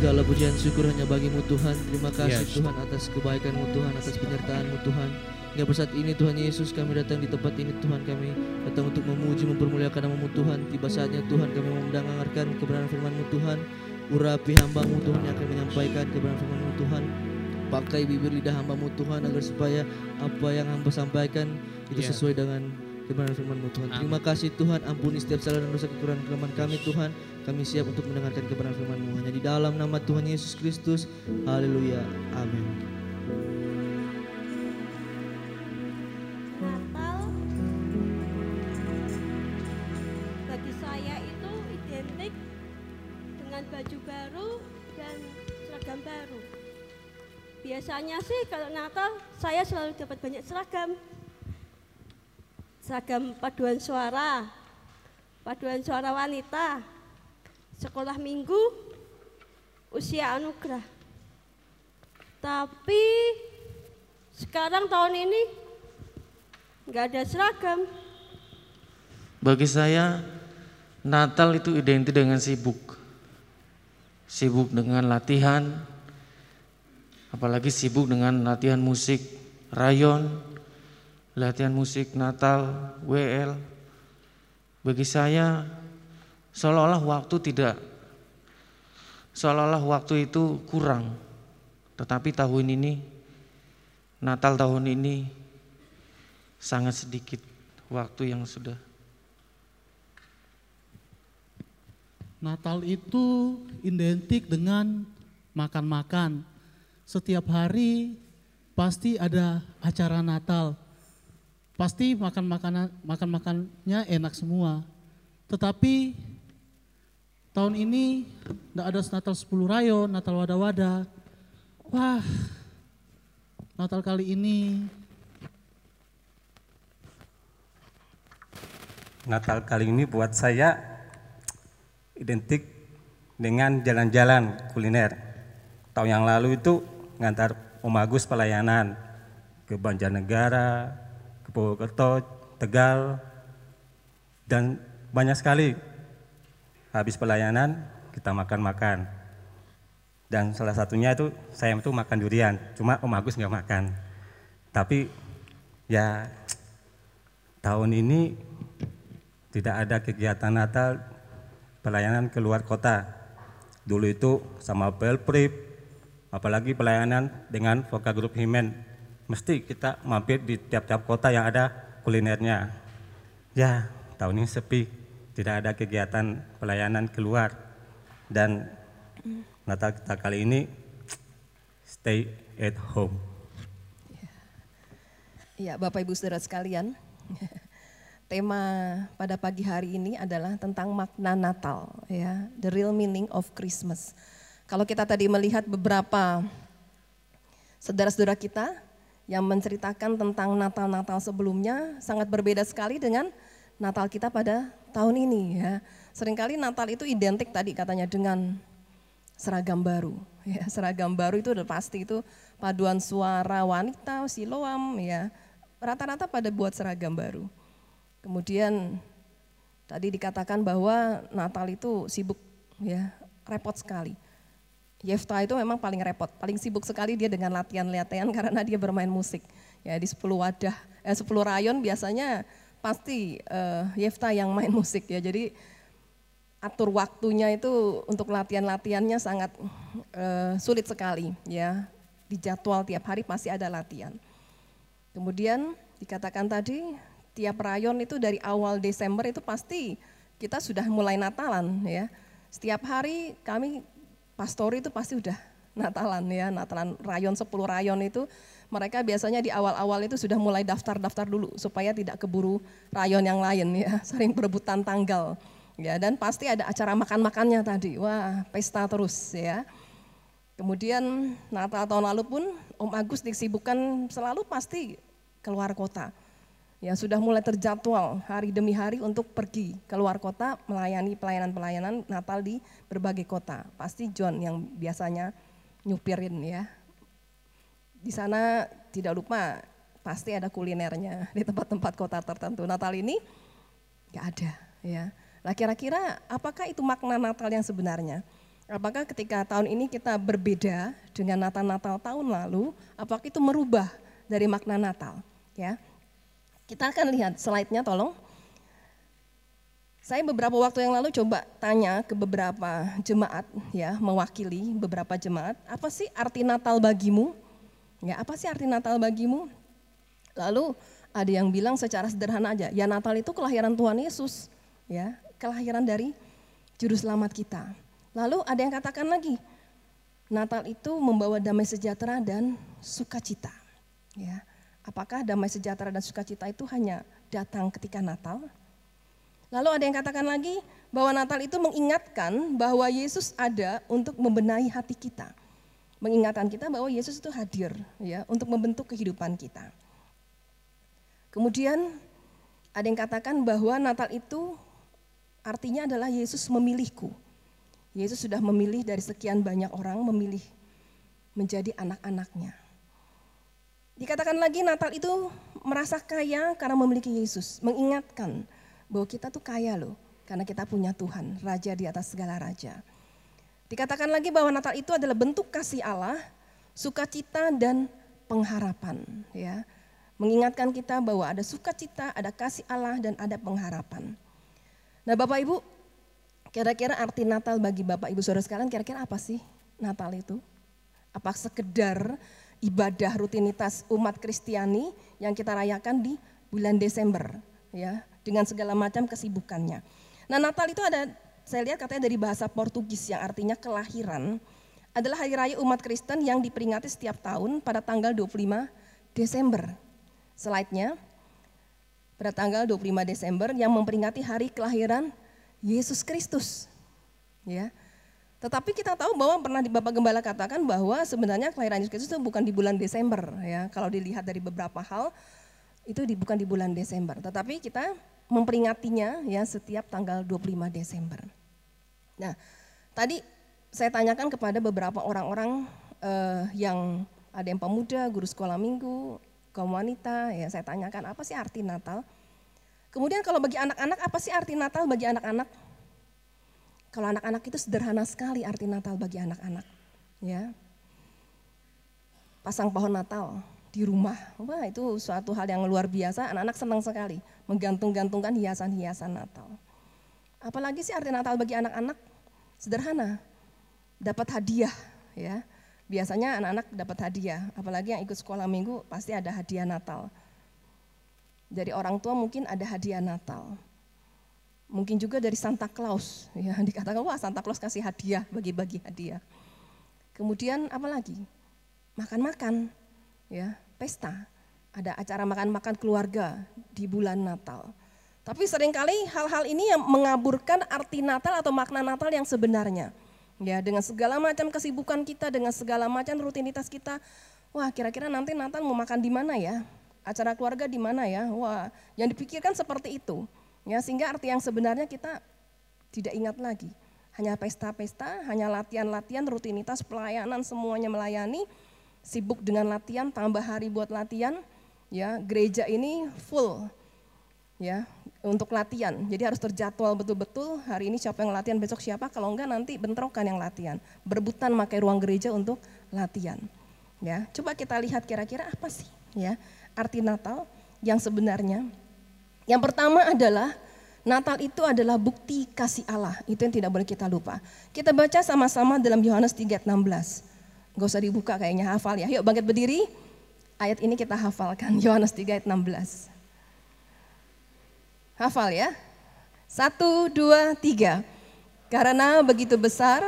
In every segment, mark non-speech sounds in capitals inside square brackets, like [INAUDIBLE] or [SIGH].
Segala pujian syukur hanya bagimu Tuhan. Terima kasih Yes. Tuhan atas kebaikanmu Tuhan, atas penyertaanmu Tuhan. Hingga pada saat ini Tuhan Yesus kami datang di tempat ini Tuhan kami datang untuk memuji mempermuliakan namamu Tuhan. Tiba saatnya Tuhan kami mendengarkan kebenaran firmanmu Tuhan. Urapi hambamu Tuhan yang akan menyampaikan kebenaran firmanmu Tuhan. Pakai bibir lidah hambamu Tuhan agar supaya apa yang hamba sampaikan itu Ya. sesuai dengan kebenaran firman-Mu Tuhan. Amin. Terima kasih Tuhan, ampuni setiap salah dan dosa kekurangan kelemahan kami Tuhan. Kami siap untuk mendengarkan kebenaran firman-Mu hanya di dalam nama Tuhan Yesus Kristus. Haleluya. Amin. Natal bagi saya itu identik dengan baju baru dan seragam baru. Biasanya sih kalau Natal saya selalu dapat banyak seragam. Seragam paduan suara, paduan suara wanita, sekolah minggu, usia anugerah. Tapi sekarang tahun ini nggak ada seragam. Bagi saya, Natal itu identik dengan sibuk. Sibuk dengan latihan, apalagi sibuk dengan latihan musik rayon, latihan musik Natal, WL. Bagi saya, seolah-olah waktu tidak, seolah-olah waktu itu kurang. Tetapi tahun ini, Natal tahun ini sangat sedikit waktu yang sudah Natal itu identik dengan makan-makan. Setiap hari pasti ada acara Natal. Pasti makan makanan makan makannya enak semua. Tetapi tahun ini tidak ada Natal 10 rayon, Natal wadah-wadah. Wah, Natal kali ini Natal kali ini buat saya identik dengan jalan-jalan kuliner. Tahun yang lalu itu ngantar Om Agus pelayanan ke Banjarnegara, Purwokerto, Tegal, dan banyak sekali. Habis pelayanan kita makan-makan. Dan salah satunya itu saya itu makan durian, cuma Om Agus nggak makan. Tapi ya tahun ini tidak ada kegiatan Natal pelayanan keluar kota. Dulu itu sama Pelprip, apalagi pelayanan dengan vokal grup Himen. Mesti kita mampir di tiap-tiap kota yang ada kulinernya. Ya, tahun ini sepi, tidak ada kegiatan pelayanan keluar. Dan Natal kita kali ini stay at home. Ya, Bapak Ibu Saudara sekalian, [LAUGHS] tema pada pagi hari ini adalah tentang makna Natal, ya, the real meaning of Christmas. Kalau kita tadi melihat beberapa saudara-saudara kita yang menceritakan tentang Natal-Natal sebelumnya sangat berbeda sekali dengan Natal kita pada tahun ini ya. Seringkali Natal itu identik tadi katanya dengan seragam baru. Ya, seragam baru itu udah pasti itu paduan suara wanita, siloam ya. Rata-rata pada buat seragam baru. Kemudian tadi dikatakan bahwa Natal itu sibuk ya, repot sekali. Yefta itu memang paling repot, paling sibuk sekali dia dengan latihan-latihan [LAUGHS] karena dia bermain musik. Ya di 10 wadah, eh 10 rayon biasanya pasti eh, Yefta yang main [LAUGHS] musik ya. Jadi atur waktunya itu untuk latihan-latihannya sangat eh, sulit sekali ya. Di jadwal tiap hari pasti ada latihan. Kemudian dikatakan tadi tiap rayon itu dari awal Desember itu pasti kita sudah mulai Natalan ya. Setiap hari kami pastori itu pasti udah Natalan ya, Natalan rayon 10 rayon itu mereka biasanya di awal-awal itu sudah mulai daftar-daftar dulu supaya tidak keburu rayon yang lain ya, [LAUGHS] sering berebutan tanggal. Ya, dan pasti ada acara makan-makannya tadi. Wah, pesta terus ya. Kemudian Natal tahun lalu pun Om Agus disibukkan selalu pasti keluar kota. Ya sudah mulai terjadwal hari demi hari untuk pergi keluar kota melayani pelayanan-pelayanan Natal di berbagai kota. Pasti John yang biasanya nyupirin ya. Di sana tidak lupa pasti ada kulinernya [LAUGHS] di tempat-tempat kota tertentu. Natal ini nggak ada ya. Nah kira-kira apakah itu makna Natal yang sebenarnya? Apakah ketika tahun ini kita berbeda dengan Natal-Natal tahun lalu, apakah itu merubah dari makna Natal? Ya, kita akan lihat slide-nya tolong. Saya beberapa waktu yang lalu coba tanya ke beberapa jemaat ya, mewakili beberapa jemaat, apa sih arti Natal bagimu? Ya, apa sih arti Natal bagimu? Lalu ada yang bilang secara sederhana aja, ya Natal itu kelahiran Tuhan Yesus, ya, kelahiran dari juru selamat kita. Lalu ada yang katakan lagi, Natal itu membawa damai sejahtera dan sukacita. Ya, apakah damai sejahtera dan sukacita itu hanya datang ketika Natal? Lalu ada yang katakan lagi bahwa Natal itu mengingatkan bahwa Yesus ada untuk membenahi hati kita. Mengingatkan kita bahwa Yesus itu hadir ya untuk membentuk kehidupan kita. Kemudian ada yang katakan bahwa Natal itu artinya adalah Yesus memilihku. Yesus sudah memilih dari sekian banyak orang, memilih menjadi anak-anaknya. Dikatakan lagi Natal itu merasa kaya karena memiliki Yesus, mengingatkan bahwa kita tuh kaya loh, karena kita punya Tuhan, Raja di atas segala Raja. Dikatakan lagi bahwa Natal itu adalah bentuk kasih Allah, sukacita dan pengharapan. Ya, mengingatkan kita bahwa ada sukacita, ada kasih Allah dan ada pengharapan. Nah Bapak Ibu, Kira-kira arti Natal bagi Bapak Ibu Saudara sekalian kira-kira apa sih Natal itu? Apa sekedar ibadah rutinitas umat Kristiani yang kita rayakan di bulan Desember ya dengan segala macam kesibukannya. Nah Natal itu ada saya lihat katanya dari bahasa Portugis yang artinya kelahiran adalah hari raya umat Kristen yang diperingati setiap tahun pada tanggal 25 Desember. Slide-nya pada tanggal 25 Desember yang memperingati hari kelahiran Yesus Kristus. Ya. Tetapi kita tahu bahwa pernah di Bapak Gembala katakan bahwa sebenarnya kelahiran Yesus itu bukan di bulan Desember ya. Kalau dilihat dari beberapa hal itu di, bukan di bulan Desember, tetapi kita memperingatinya ya setiap tanggal 25 Desember. Nah, tadi saya tanyakan kepada beberapa orang-orang eh, yang ada yang pemuda, guru sekolah minggu, kaum wanita, ya saya tanyakan apa sih arti Natal? Kemudian kalau bagi anak-anak, apa sih arti Natal bagi anak-anak? Kalau anak-anak itu sederhana sekali arti Natal bagi anak-anak. Ya, pasang pohon Natal di rumah, wah itu suatu hal yang luar biasa. Anak-anak senang sekali menggantung-gantungkan hiasan-hiasan Natal. Apalagi sih arti Natal bagi anak-anak? Sederhana, dapat hadiah, ya. Biasanya anak-anak dapat hadiah, apalagi yang ikut sekolah minggu pasti ada hadiah Natal dari orang tua mungkin ada hadiah Natal. Mungkin juga dari Santa Claus, ya [LAUGHS] dikatakan wah Santa Claus kasih hadiah, bagi-bagi hadiah. Kemudian apa lagi? Makan-makan, ya pesta. Ada acara makan-makan keluarga di bulan Natal. Tapi sering kali hal-hal ini yang mengaburkan arti Natal atau makna Natal yang sebenarnya. Ya, dengan segala macam kesibukan kita, dengan segala macam rutinitas kita, wah kira-kira nanti Natal mau makan di mana ya? acara keluarga di mana ya? Wah, yang dipikirkan seperti itu. Ya, sehingga arti yang sebenarnya kita tidak ingat lagi. Hanya pesta-pesta, hanya latihan-latihan, rutinitas pelayanan semuanya melayani, sibuk dengan latihan, tambah hari buat latihan. Ya, gereja ini full ya untuk latihan. Jadi harus terjadwal betul-betul hari ini siapa yang latihan, besok siapa, kalau enggak nanti bentrokan yang latihan. Berebutan pakai ruang gereja untuk latihan. Ya, coba kita lihat kira-kira apa sih ya arti Natal yang sebenarnya. Yang pertama adalah Natal itu adalah bukti kasih Allah. Itu yang tidak boleh kita lupa. Kita baca sama-sama dalam Yohanes 3:16. Gak usah dibuka kayaknya hafal ya. Yuk bangkit berdiri. Ayat ini kita hafalkan. [LAUGHS] Yohanes 3 ayat 16. Hafal ya. Satu, dua, tiga. Karena begitu besar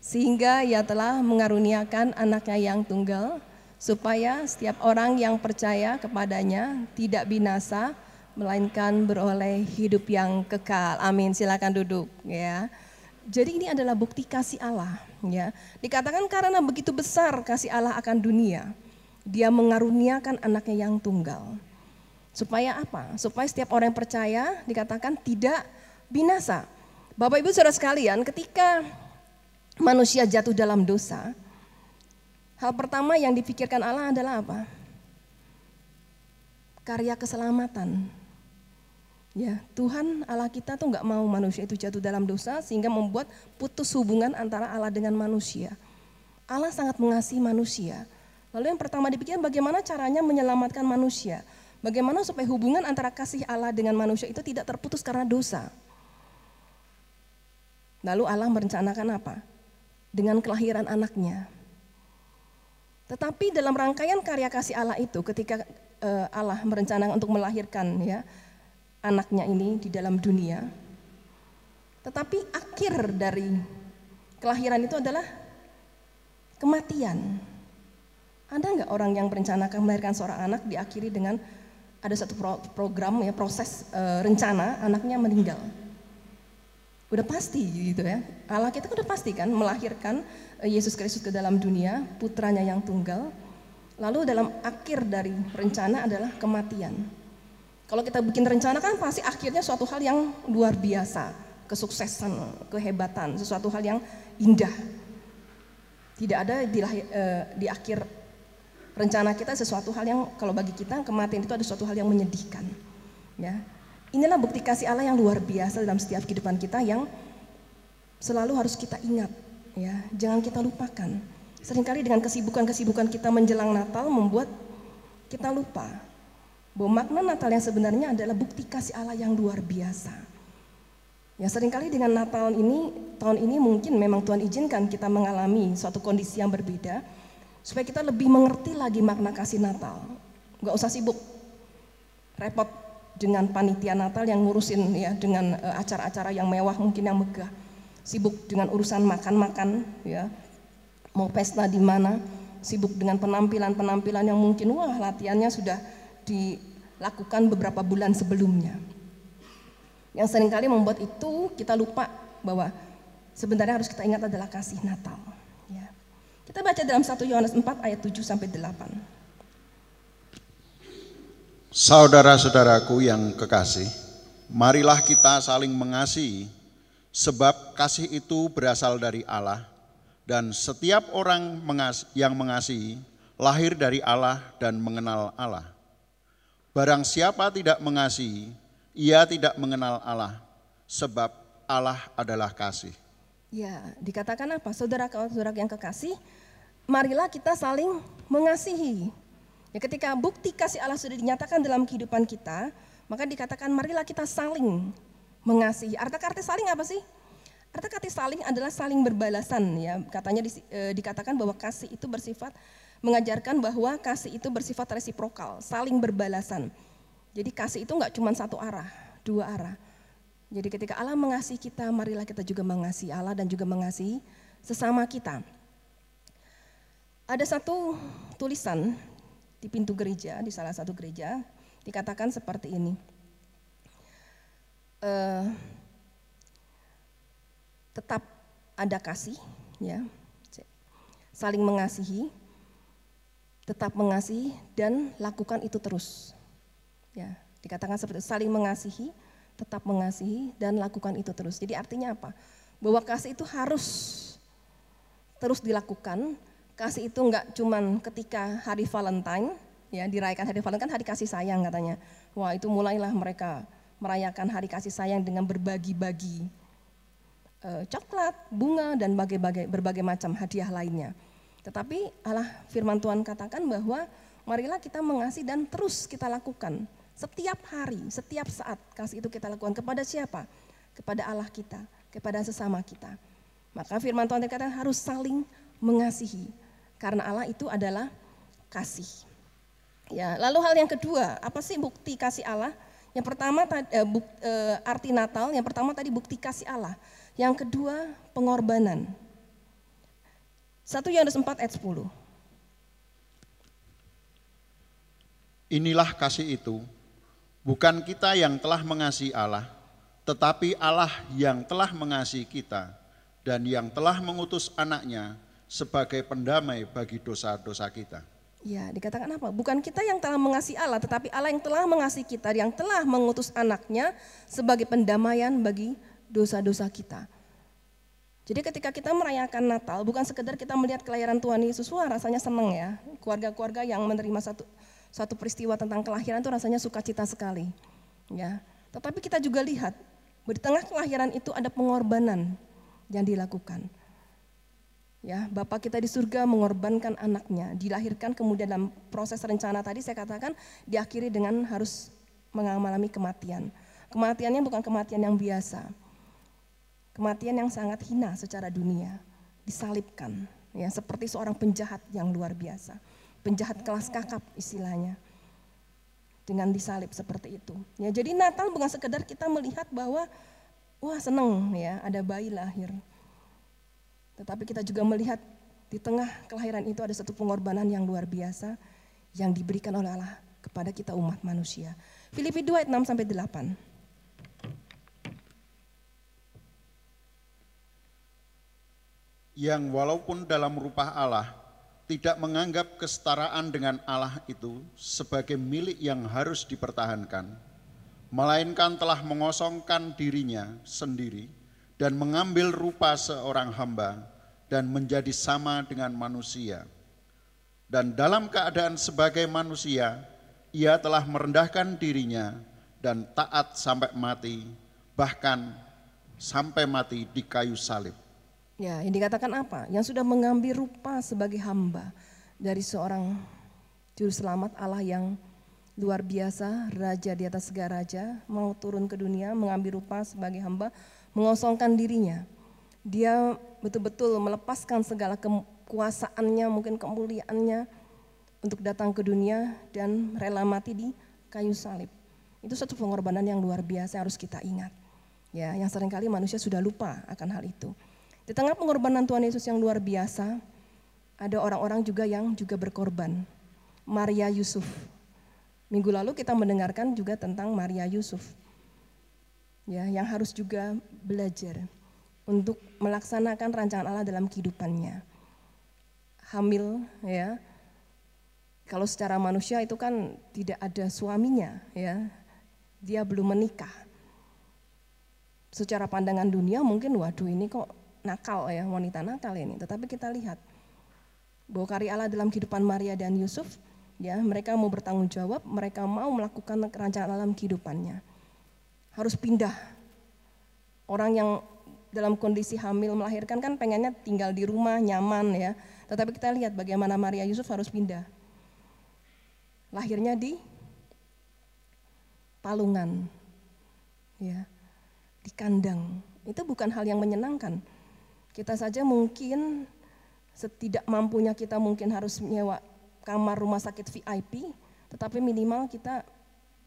sehingga ia telah mengaruniakan anaknya yang tunggal supaya setiap orang yang percaya kepadanya tidak binasa melainkan beroleh hidup yang kekal. Amin. Silakan duduk ya. Jadi ini adalah bukti kasih Allah ya. Dikatakan karena begitu besar kasih Allah akan dunia, dia mengaruniakan anaknya yang tunggal. Supaya apa? Supaya setiap orang yang percaya dikatakan tidak binasa. Bapak Ibu Saudara sekalian, ketika manusia jatuh dalam dosa, Hal pertama yang dipikirkan Allah adalah apa? Karya keselamatan. Ya, Tuhan Allah kita tuh nggak mau manusia itu jatuh dalam dosa sehingga membuat putus hubungan antara Allah dengan manusia. Allah sangat mengasihi manusia. Lalu yang pertama dipikirkan bagaimana caranya menyelamatkan manusia. Bagaimana supaya hubungan antara kasih Allah dengan manusia itu tidak terputus karena dosa. Lalu Allah merencanakan apa? Dengan kelahiran anaknya. Tetapi dalam rangkaian karya kasih Allah itu ketika uh, Allah merencanakan untuk melahirkan ya anaknya ini di dalam dunia. Tetapi akhir dari kelahiran itu adalah kematian. Ada nggak orang yang berencana akan melahirkan seorang anak diakhiri dengan ada satu pro program ya proses e, rencana anaknya meninggal? Udah pasti gitu ya. Allah kita udah pasti kan melahirkan Yesus Kristus ke dalam dunia, putranya yang tunggal. Lalu dalam akhir dari rencana adalah kematian. Kalau kita bikin rencana kan pasti akhirnya suatu hal yang luar biasa, kesuksesan, kehebatan, sesuatu hal yang indah. Tidak ada di, eh, di akhir rencana kita sesuatu hal yang kalau bagi kita kematian itu ada suatu hal yang menyedihkan. Ya. Inilah bukti kasih Allah yang luar biasa dalam setiap kehidupan kita yang selalu harus kita ingat. Ya, jangan kita lupakan. Seringkali dengan kesibukan-kesibukan kita menjelang Natal membuat kita lupa bahwa makna Natal yang sebenarnya adalah bukti kasih Allah yang luar biasa. Ya sering kali dengan Natal ini, tahun ini mungkin memang Tuhan izinkan kita mengalami suatu kondisi yang berbeda, supaya kita lebih mengerti lagi makna kasih Natal. Gak usah sibuk, repot dengan panitia Natal yang ngurusin ya dengan eh, acara-acara yang mewah mungkin yang megah, sibuk dengan urusan makan-makan ya, mau pesta di mana, sibuk dengan penampilan-penampilan yang mungkin wah latihannya sudah dilakukan beberapa bulan sebelumnya. Yang sering kali membuat itu kita lupa bahwa sebenarnya harus kita ingat adalah kasih Natal. Ya. Kita baca dalam 1 Yohanes 4 ayat 7 sampai 8. Saudara-saudaraku yang kekasih, marilah kita saling mengasihi, sebab kasih itu berasal dari Allah, dan setiap orang yang mengasihi lahir dari Allah dan mengenal Allah. Barang siapa tidak mengasihi, ia tidak mengenal Allah, sebab Allah adalah kasih. Ya, dikatakan apa? Saudara-saudara yang kekasih, marilah kita saling mengasihi. Ya, ketika bukti kasih Allah sudah dinyatakan dalam kehidupan kita, maka dikatakan marilah kita saling mengasihi. Arti kata saling apa sih? Arti kata saling adalah saling berbalasan ya. Katanya di, e, dikatakan bahwa kasih itu bersifat mengajarkan bahwa kasih itu bersifat resiprokal, saling berbalasan. Jadi kasih itu nggak cuma satu arah, dua arah. Jadi ketika Allah mengasihi kita, marilah kita juga mengasihi Allah dan juga mengasihi sesama kita. Ada satu tulisan di pintu gereja, di salah satu gereja, dikatakan seperti ini. Uh, tetap ada kasih, ya, saling mengasihi, tetap mengasihi dan lakukan itu terus. Ya, dikatakan seperti saling mengasihi, tetap mengasihi dan lakukan itu terus. Jadi artinya apa? Bahwa kasih itu harus terus dilakukan. Kasih itu enggak cuman ketika hari Valentine, ya dirayakan hari Valentine kan hari kasih sayang katanya. Wah, itu mulailah mereka merayakan hari kasih sayang dengan berbagi-bagi e, coklat, bunga dan berbagai, berbagai macam hadiah lainnya. Tetapi Allah firman Tuhan katakan bahwa marilah kita mengasihi dan terus kita lakukan. Setiap hari, setiap saat kasih itu kita lakukan kepada siapa? Kepada Allah kita, kepada sesama kita. Maka firman Tuhan dikatakan harus saling mengasihi. Karena Allah itu adalah kasih. Ya, lalu hal yang kedua, apa sih bukti kasih Allah? Yang pertama eh, buk, eh, arti Natal, yang pertama tadi bukti kasih Allah. Yang kedua pengorbanan. 1 Yohanes 4 ayat 10. Inilah kasih itu, bukan kita yang telah mengasihi Allah, tetapi Allah yang telah mengasihi kita dan yang telah mengutus anaknya sebagai pendamai bagi dosa-dosa kita. Ya, dikatakan apa? Bukan kita yang telah mengasihi Allah, tetapi Allah yang telah mengasihi kita, yang telah mengutus anaknya sebagai pendamaian bagi dosa-dosa kita. Jadi ketika kita merayakan Natal, bukan sekedar kita melihat kelahiran Tuhan Yesus, wah rasanya senang ya. Keluarga-keluarga yang menerima satu satu peristiwa tentang kelahiran itu rasanya sukacita sekali. Ya. Tetapi kita juga lihat di tengah kelahiran itu ada pengorbanan yang dilakukan. Ya, Bapak kita di surga mengorbankan anaknya, dilahirkan kemudian dalam proses rencana tadi saya katakan diakhiri dengan harus mengalami kematian. Kematiannya bukan kematian yang biasa. Kematian yang sangat hina secara dunia, disalibkan ya seperti seorang penjahat yang luar biasa. Penjahat kelas kakap istilahnya dengan disalib seperti itu. Ya, jadi Natal bukan sekedar kita melihat bahwa wah seneng ya ada bayi lahir. Tetapi kita juga melihat di tengah kelahiran itu ada satu pengorbanan yang luar biasa yang diberikan oleh Allah kepada kita umat manusia. Filipi 2 ayat 6 sampai 8. Yang walaupun dalam rupa Allah tidak menganggap kesetaraan dengan Allah itu sebagai milik yang harus dipertahankan, melainkan telah mengosongkan dirinya sendiri dan mengambil rupa seorang hamba dan menjadi sama dengan manusia. Dan dalam keadaan sebagai manusia, ia telah merendahkan dirinya dan taat sampai mati, bahkan sampai mati di kayu salib. Ya, yang dikatakan apa? Yang sudah mengambil rupa sebagai hamba dari seorang juru selamat Allah yang luar biasa, raja di atas segala raja, mau turun ke dunia, mengambil rupa sebagai hamba, mengosongkan dirinya. Dia betul-betul melepaskan segala kekuasaannya, mungkin kemuliaannya untuk datang ke dunia dan rela mati di kayu salib. Itu satu pengorbanan yang luar biasa harus kita ingat. Ya, yang sering kali manusia sudah lupa akan hal itu. Di tengah pengorbanan Tuhan Yesus yang luar biasa, ada orang-orang juga yang juga berkorban. Maria Yusuf. Minggu lalu kita mendengarkan juga tentang Maria Yusuf ya yang harus juga belajar untuk melaksanakan rancangan Allah dalam kehidupannya. Hamil ya. Kalau secara manusia itu kan tidak ada suaminya ya. Dia belum menikah. Secara pandangan dunia mungkin waduh ini kok nakal ya, wanita nakal ini. Tetapi kita lihat bahwa karya Allah dalam kehidupan Maria dan Yusuf ya, mereka mau bertanggung jawab, mereka mau melakukan rancangan dalam kehidupannya harus pindah. Orang yang dalam kondisi hamil melahirkan kan pengennya tinggal di rumah nyaman ya. Tetapi kita lihat bagaimana Maria Yusuf harus pindah. Lahirnya di palungan. Ya. Di kandang. Itu bukan hal yang menyenangkan. Kita saja mungkin setidak mampunya kita mungkin harus menyewa kamar rumah sakit VIP, tetapi minimal kita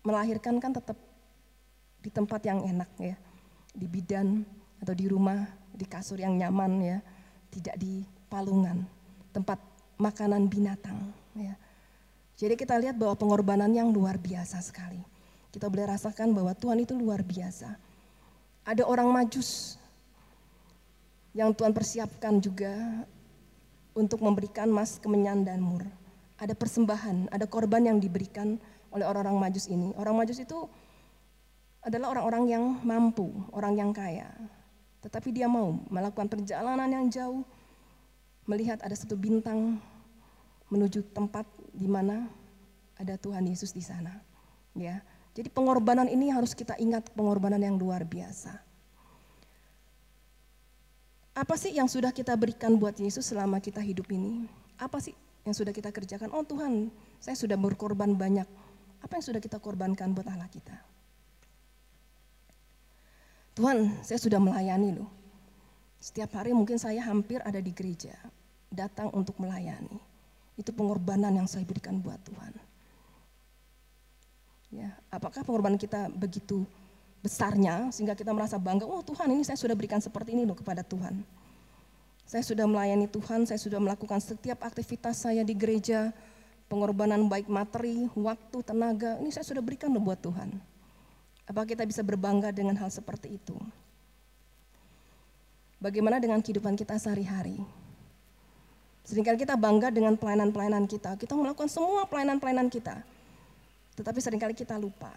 melahirkan kan tetap di tempat yang enak ya, di bidan atau di rumah, di kasur yang nyaman ya, tidak di palungan, tempat makanan binatang ya. Jadi kita lihat bahwa pengorbanan yang luar biasa sekali. Kita boleh rasakan bahwa Tuhan itu luar biasa. Ada orang majus yang Tuhan persiapkan juga untuk memberikan mas kemenyan dan mur. Ada persembahan, ada korban yang diberikan oleh orang-orang majus ini. Orang majus itu adalah orang-orang yang mampu, orang yang kaya. Tetapi dia mau melakukan perjalanan yang jauh, melihat ada satu bintang menuju tempat di mana ada Tuhan Yesus di sana. Ya. Jadi pengorbanan ini harus kita ingat pengorbanan yang luar biasa. Apa sih yang sudah kita berikan buat Yesus selama kita hidup ini? Apa sih yang sudah kita kerjakan? Oh Tuhan, saya sudah berkorban banyak. Apa yang sudah kita korbankan buat Allah kita? Tuhan, saya sudah melayani loh. Setiap hari mungkin saya hampir ada di gereja, datang untuk melayani. Itu pengorbanan yang saya berikan buat Tuhan. Ya, apakah pengorbanan kita begitu besarnya sehingga kita merasa bangga, oh Tuhan ini saya sudah berikan seperti ini loh kepada Tuhan. Saya sudah melayani Tuhan, saya sudah melakukan setiap aktivitas saya di gereja, pengorbanan baik materi, waktu, tenaga, ini saya sudah berikan loh buat Tuhan. Apa kita bisa berbangga dengan hal seperti itu? Bagaimana dengan kehidupan kita sehari-hari? Seringkali kita bangga dengan pelayanan-pelayanan kita. Kita melakukan semua pelayanan-pelayanan kita. Tetapi sering kali kita lupa.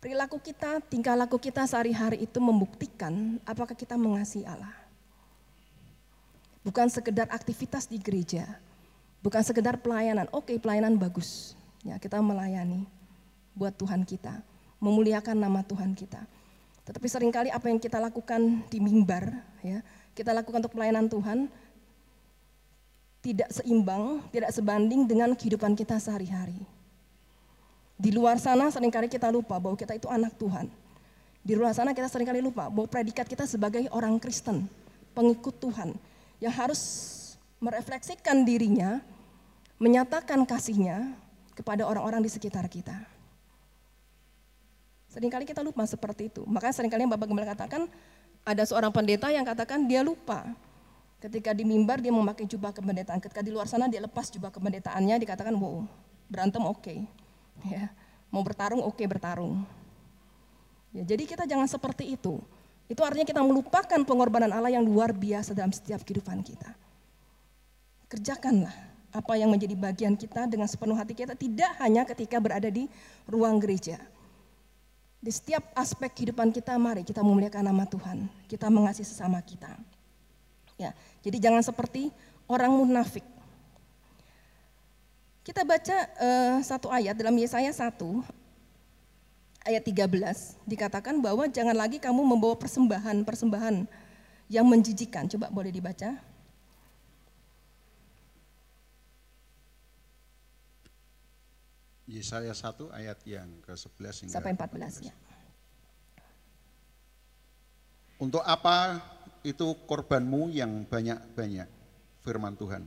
Perilaku kita, tingkah laku kita sehari-hari itu membuktikan apakah kita mengasihi Allah. Bukan sekedar aktivitas di gereja, bukan sekedar pelayanan. Oke, pelayanan bagus. Ya, kita melayani buat Tuhan kita. memuliakan nama Tuhan kita. Tetapi sering kali apa yang kita lakukan di mimbar, ya, kita lakukan untuk pelayanan Tuhan tidak seimbang, tidak sebanding dengan kehidupan kita sehari-hari. Di luar sana sering kali kita lupa bahwa kita itu anak Tuhan. Di luar sana kita sering kali lupa bahwa predikat kita sebagai orang Kristen, pengikut Tuhan, yang harus merefleksikan dirinya, menyatakan kasihnya kepada orang-orang di sekitar kita. Seringkali kita lupa seperti itu. Makanya sering kali Bapak Gembala katakan, ada seorang pendeta yang katakan dia lupa. Ketika di mimbar dia memakai jubah kependetaan. Ketika di luar sana dia lepas jubah kependetaannya, dikatakan wow, berantem oke. Okay. Ya, mau bertarung oke okay, bertarung. Ya, jadi kita jangan seperti itu. Itu artinya kita melupakan pengorbanan Allah yang luar biasa dalam setiap kehidupan kita. Kerjakanlah apa yang menjadi bagian kita dengan sepenuh hati kita, tidak hanya ketika berada di ruang gereja di setiap aspek kehidupan kita, mari kita memuliakan nama Tuhan. Kita mengasihi sesama kita. Ya, jadi jangan seperti orang munafik. Kita baca uh, satu ayat dalam Yesaya 1 ayat 13 dikatakan bahwa jangan lagi kamu membawa persembahan-persembahan yang menjijikan. Coba boleh dibaca. Yesaya 1 ayat yang ke-11 hingga sampai 14 ya. Untuk apa itu korbanmu yang banyak-banyak? Firman Tuhan.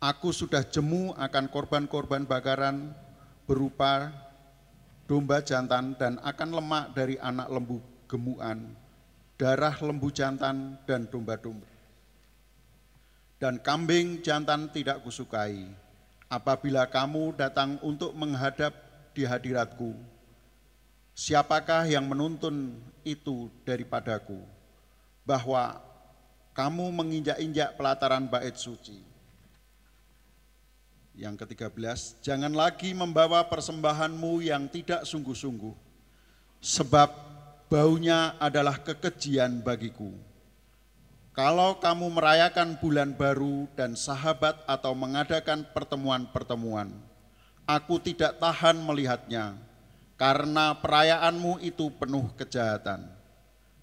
Aku sudah jemu akan korban-korban bakaran berupa domba jantan dan akan lemak dari anak lembu gemuan, darah lembu jantan dan domba-domba. Dan kambing jantan tidak kusukai, apabila kamu datang untuk menghadap di hadiratku, siapakah yang menuntun itu daripadaku, bahwa kamu menginjak-injak pelataran bait suci. Yang ketiga belas, jangan lagi membawa persembahanmu yang tidak sungguh-sungguh, sebab baunya adalah kekejian bagiku kalau kamu merayakan bulan baru dan sahabat atau mengadakan pertemuan-pertemuan, aku tidak tahan melihatnya karena perayaanmu itu penuh kejahatan.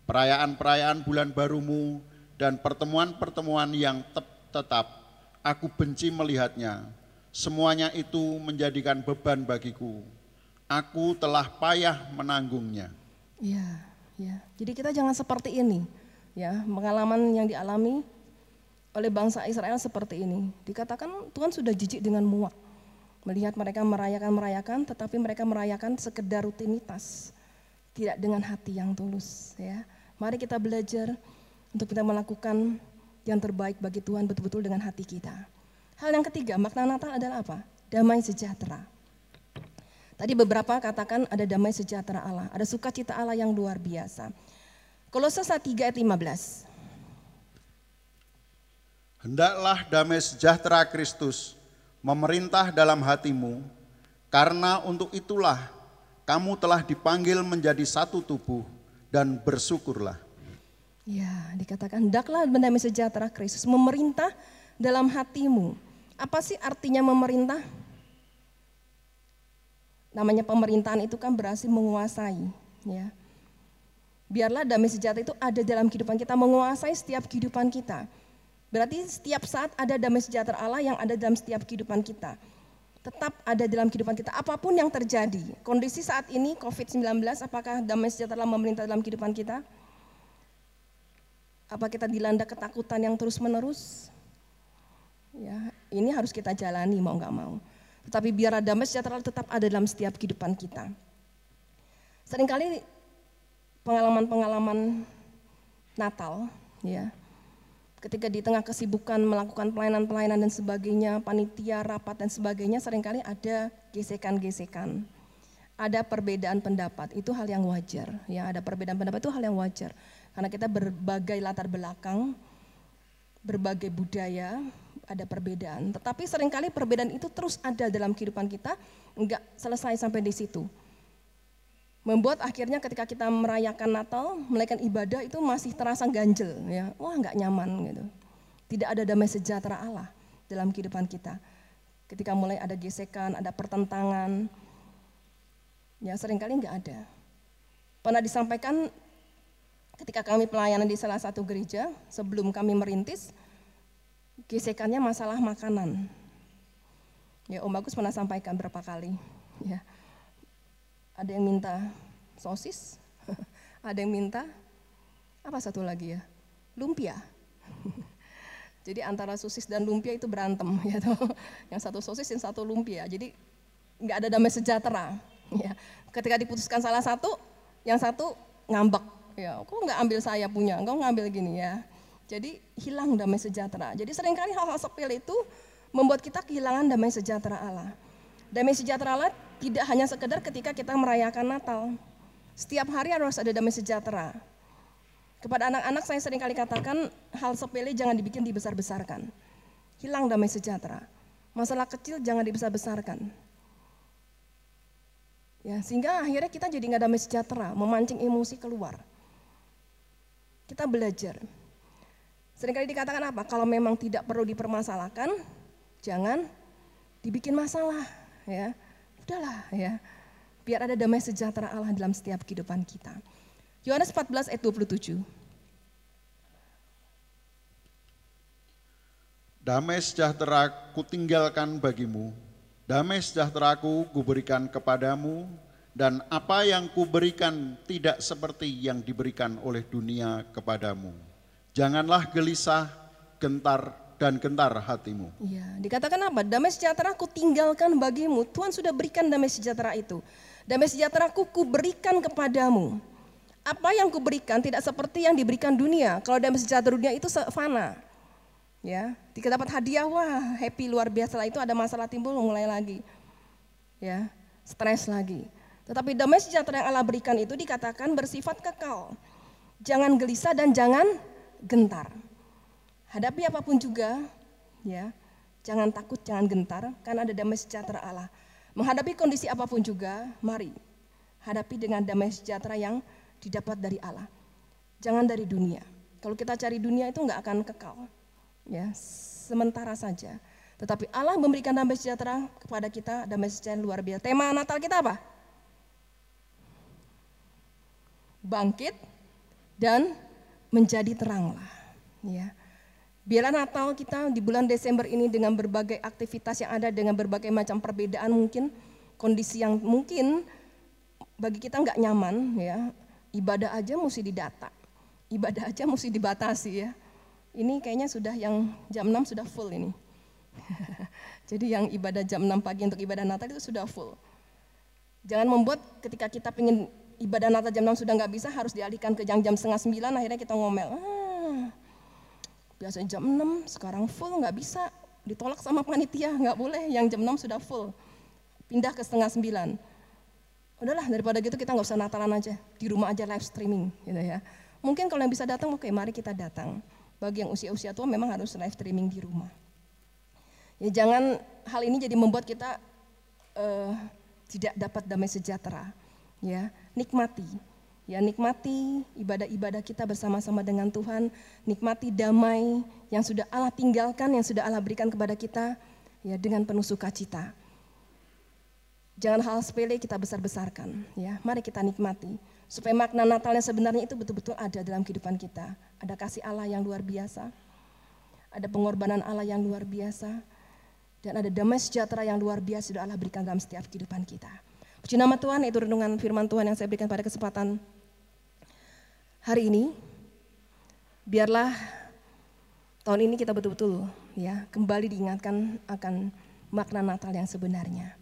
Perayaan-perayaan bulan barumu dan pertemuan-pertemuan yang tetap, aku benci melihatnya. Semuanya itu menjadikan beban bagiku. Aku telah payah menanggungnya. Ya, ya. Jadi kita jangan seperti ini ya pengalaman yang dialami oleh bangsa Israel seperti ini. Dikatakan Tuhan sudah jijik dengan muak melihat mereka merayakan-merayakan, tetapi mereka merayakan sekedar rutinitas, tidak dengan hati yang tulus. Ya, mari kita belajar untuk kita melakukan yang terbaik bagi Tuhan betul-betul dengan hati kita. Hal yang ketiga, makna Natal adalah apa? Damai sejahtera. Tadi beberapa katakan ada damai sejahtera Allah, ada sukacita Allah yang luar biasa. Kolose 1 3 ayat 15. Hendaklah damai sejahtera Kristus memerintah dalam hatimu, karena untuk itulah kamu telah dipanggil menjadi satu tubuh dan bersyukurlah. Ya, dikatakan hendaklah damai sejahtera Kristus memerintah dalam hatimu. Apa sih artinya memerintah? Namanya pemerintahan itu kan berarti menguasai, ya. Biarlah damai sejahtera itu ada dalam kehidupan kita, menguasai setiap kehidupan kita. Berarti setiap saat ada damai sejahtera Allah yang ada dalam setiap kehidupan kita. Tetap ada dalam kehidupan kita, apa pun yang terjadi. Kondisi saat ini COVID-19, apakah damai sejahtera Allah memerintah dalam kehidupan kita? Apa kita dilanda ketakutan yang terus menerus? Ya, ini harus kita jalani mau nggak mau. Tetapi biar damai sejahtera tetap ada dalam setiap kehidupan kita. Seringkali pengalaman-pengalaman Natal, ya. Ketika di tengah kesibukan melakukan pelayanan-pelayanan dan sebagainya, panitia, rapat dan sebagainya, sering kali ada gesekan-gesekan. Ada perbedaan pendapat, itu hal yang wajar. Ya, ada perbedaan pendapat itu hal yang wajar. Karena kita berbagai latar belakang, berbagai budaya, ada perbedaan. Tetapi sering kali perbedaan itu terus ada dalam kehidupan kita, enggak selesai sampai di situ membuat akhirnya ketika kita merayakan Natal, merayakan ibadah itu masih terasa ganjel, ya, wah nggak nyaman gitu. Tidak ada damai sejahtera Allah dalam kehidupan kita. Ketika mulai ada gesekan, ada pertentangan, ya sering kali nggak ada. pernah disampaikan ketika kami pelayanan di salah satu gereja sebelum kami merintis gesekannya masalah makanan. Ya Om Bagus pernah sampaikan berapa kali. Ya, ada yang minta sosis, [LAUGHS] ada yang minta apa satu lagi ya, lumpia. [LAUGHS] Jadi antara sosis dan lumpia itu berantem ya [LAUGHS] Yang satu sosis, yang satu lumpia. Jadi nggak ada damai sejahtera. Ya. Ketika diputuskan salah satu, yang satu ngambek. Ya, kok nggak ambil saya punya, engkau ngambil gini ya. Jadi hilang damai sejahtera. Jadi sering kali hal-hal sepele itu membuat kita kehilangan damai sejahtera Allah. Damai sejahtera tidak hanya sekedar ketika kita merayakan Natal. Setiap hari harus ada damai sejahtera. Kepada anak-anak saya sering kali katakan hal sepele jangan dibikin dibesar-besarkan. Hilang damai sejahtera. Masalah kecil jangan dibesar-besarkan. Ya, sehingga akhirnya kita jadi nggak damai sejahtera, memancing emosi keluar. Kita belajar. Seringkali dikatakan apa? Kalau memang tidak perlu dipermasalahkan, jangan dibikin masalah, ya. Udahlah, ya. Biar ada damai sejahtera Allah dalam setiap kehidupan kita. Yohanes 14 ayat 27. Damai sejahtera kutinggalkan bagimu, Damai sejahteraku kuberikan kepadamu dan apa yang kuberikan tidak seperti yang diberikan oleh dunia kepadamu. Janganlah gelisah, gentar, dan gentar hatimu. Iya, dikatakan apa? Damai sejahtera ku tinggalkan bagimu. Tuhan sudah berikan damai sejahtera itu. Damai sejahtera ku kuberikan kepadamu. Apa yang kuberikan tidak seperti yang diberikan dunia. Kalau damai sejahtera dunia itu fana. Ya, jika dapat hadiah, wah happy luar biasa lah itu ada masalah timbul mulai lagi. Ya, stres lagi. Tetapi damai sejahtera yang Allah berikan itu dikatakan bersifat kekal. Jangan gelisah dan jangan gentar. Hadapi apa pun juga, ya, jangan takut, jangan gentar, karena ada damai sejahtera Allah. Menghadapi kondisi apa pun juga, mari hadapi dengan damai sejahtera yang didapat dari Allah. Jangan dari dunia. Kalau kita cari dunia itu nggak akan kekal ya sementara saja. Tetapi Allah memberikan damai sejahtera kepada kita, damai sejahtera luar biasa. Tema Natal kita apa? Bangkit dan menjadi teranglah. Ya. Biarlah Natal kita di bulan Desember ini dengan berbagai aktivitas yang ada, dengan berbagai macam perbedaan mungkin, kondisi yang mungkin bagi kita nggak nyaman, ya. Ibadah aja mesti didata, ibadah aja mesti dibatasi ya ini kayaknya sudah yang jam 6 sudah full ini. [LAUGHS] Jadi yang ibadah jam 6 pagi untuk ibadah Natal itu sudah full. Jangan membuat ketika kita ingin ibadah Natal jam 6 sudah nggak bisa harus dialihkan ke jam jam setengah 9 akhirnya kita ngomel. Ah, biasanya jam 6 sekarang full nggak bisa. Ditolak sama panitia nggak boleh. Yang jam 6 sudah full. Pindah ke setengah 9 udahlah daripada gitu kita nggak usah Natalan aja. Di rumah aja live streaming gitu ya. Mungkin kalau yang bisa datang oke mari kita datang. Bagi yang usia-usia tua memang harus live streaming di rumah. Ya jangan hal ini jadi membuat kita uh, tidak dapat damai sejahtera. Ya, nikmati. Ya, nikmati ibadah-ibadah kita bersama-sama dengan Tuhan, nikmati damai yang sudah Allah tinggalkan, yang sudah Allah berikan kepada kita ya dengan penuh sukacita. Jangan hal sepele kita besar-besarkan, ya. Mari kita nikmati supaya makna Natal yang sebenarnya itu betul-betul ada dalam kehidupan kita. Ada kasih Allah yang luar biasa, ada pengorbanan Allah yang luar biasa, dan ada damai sejahtera yang luar biasa sudah Allah berikan dalam setiap kehidupan kita. Puji nama Tuhan, itu renungan firman Tuhan yang saya berikan pada kesempatan hari ini. Biarlah tahun ini kita betul-betul ya kembali diingatkan akan makna Natal yang sebenarnya.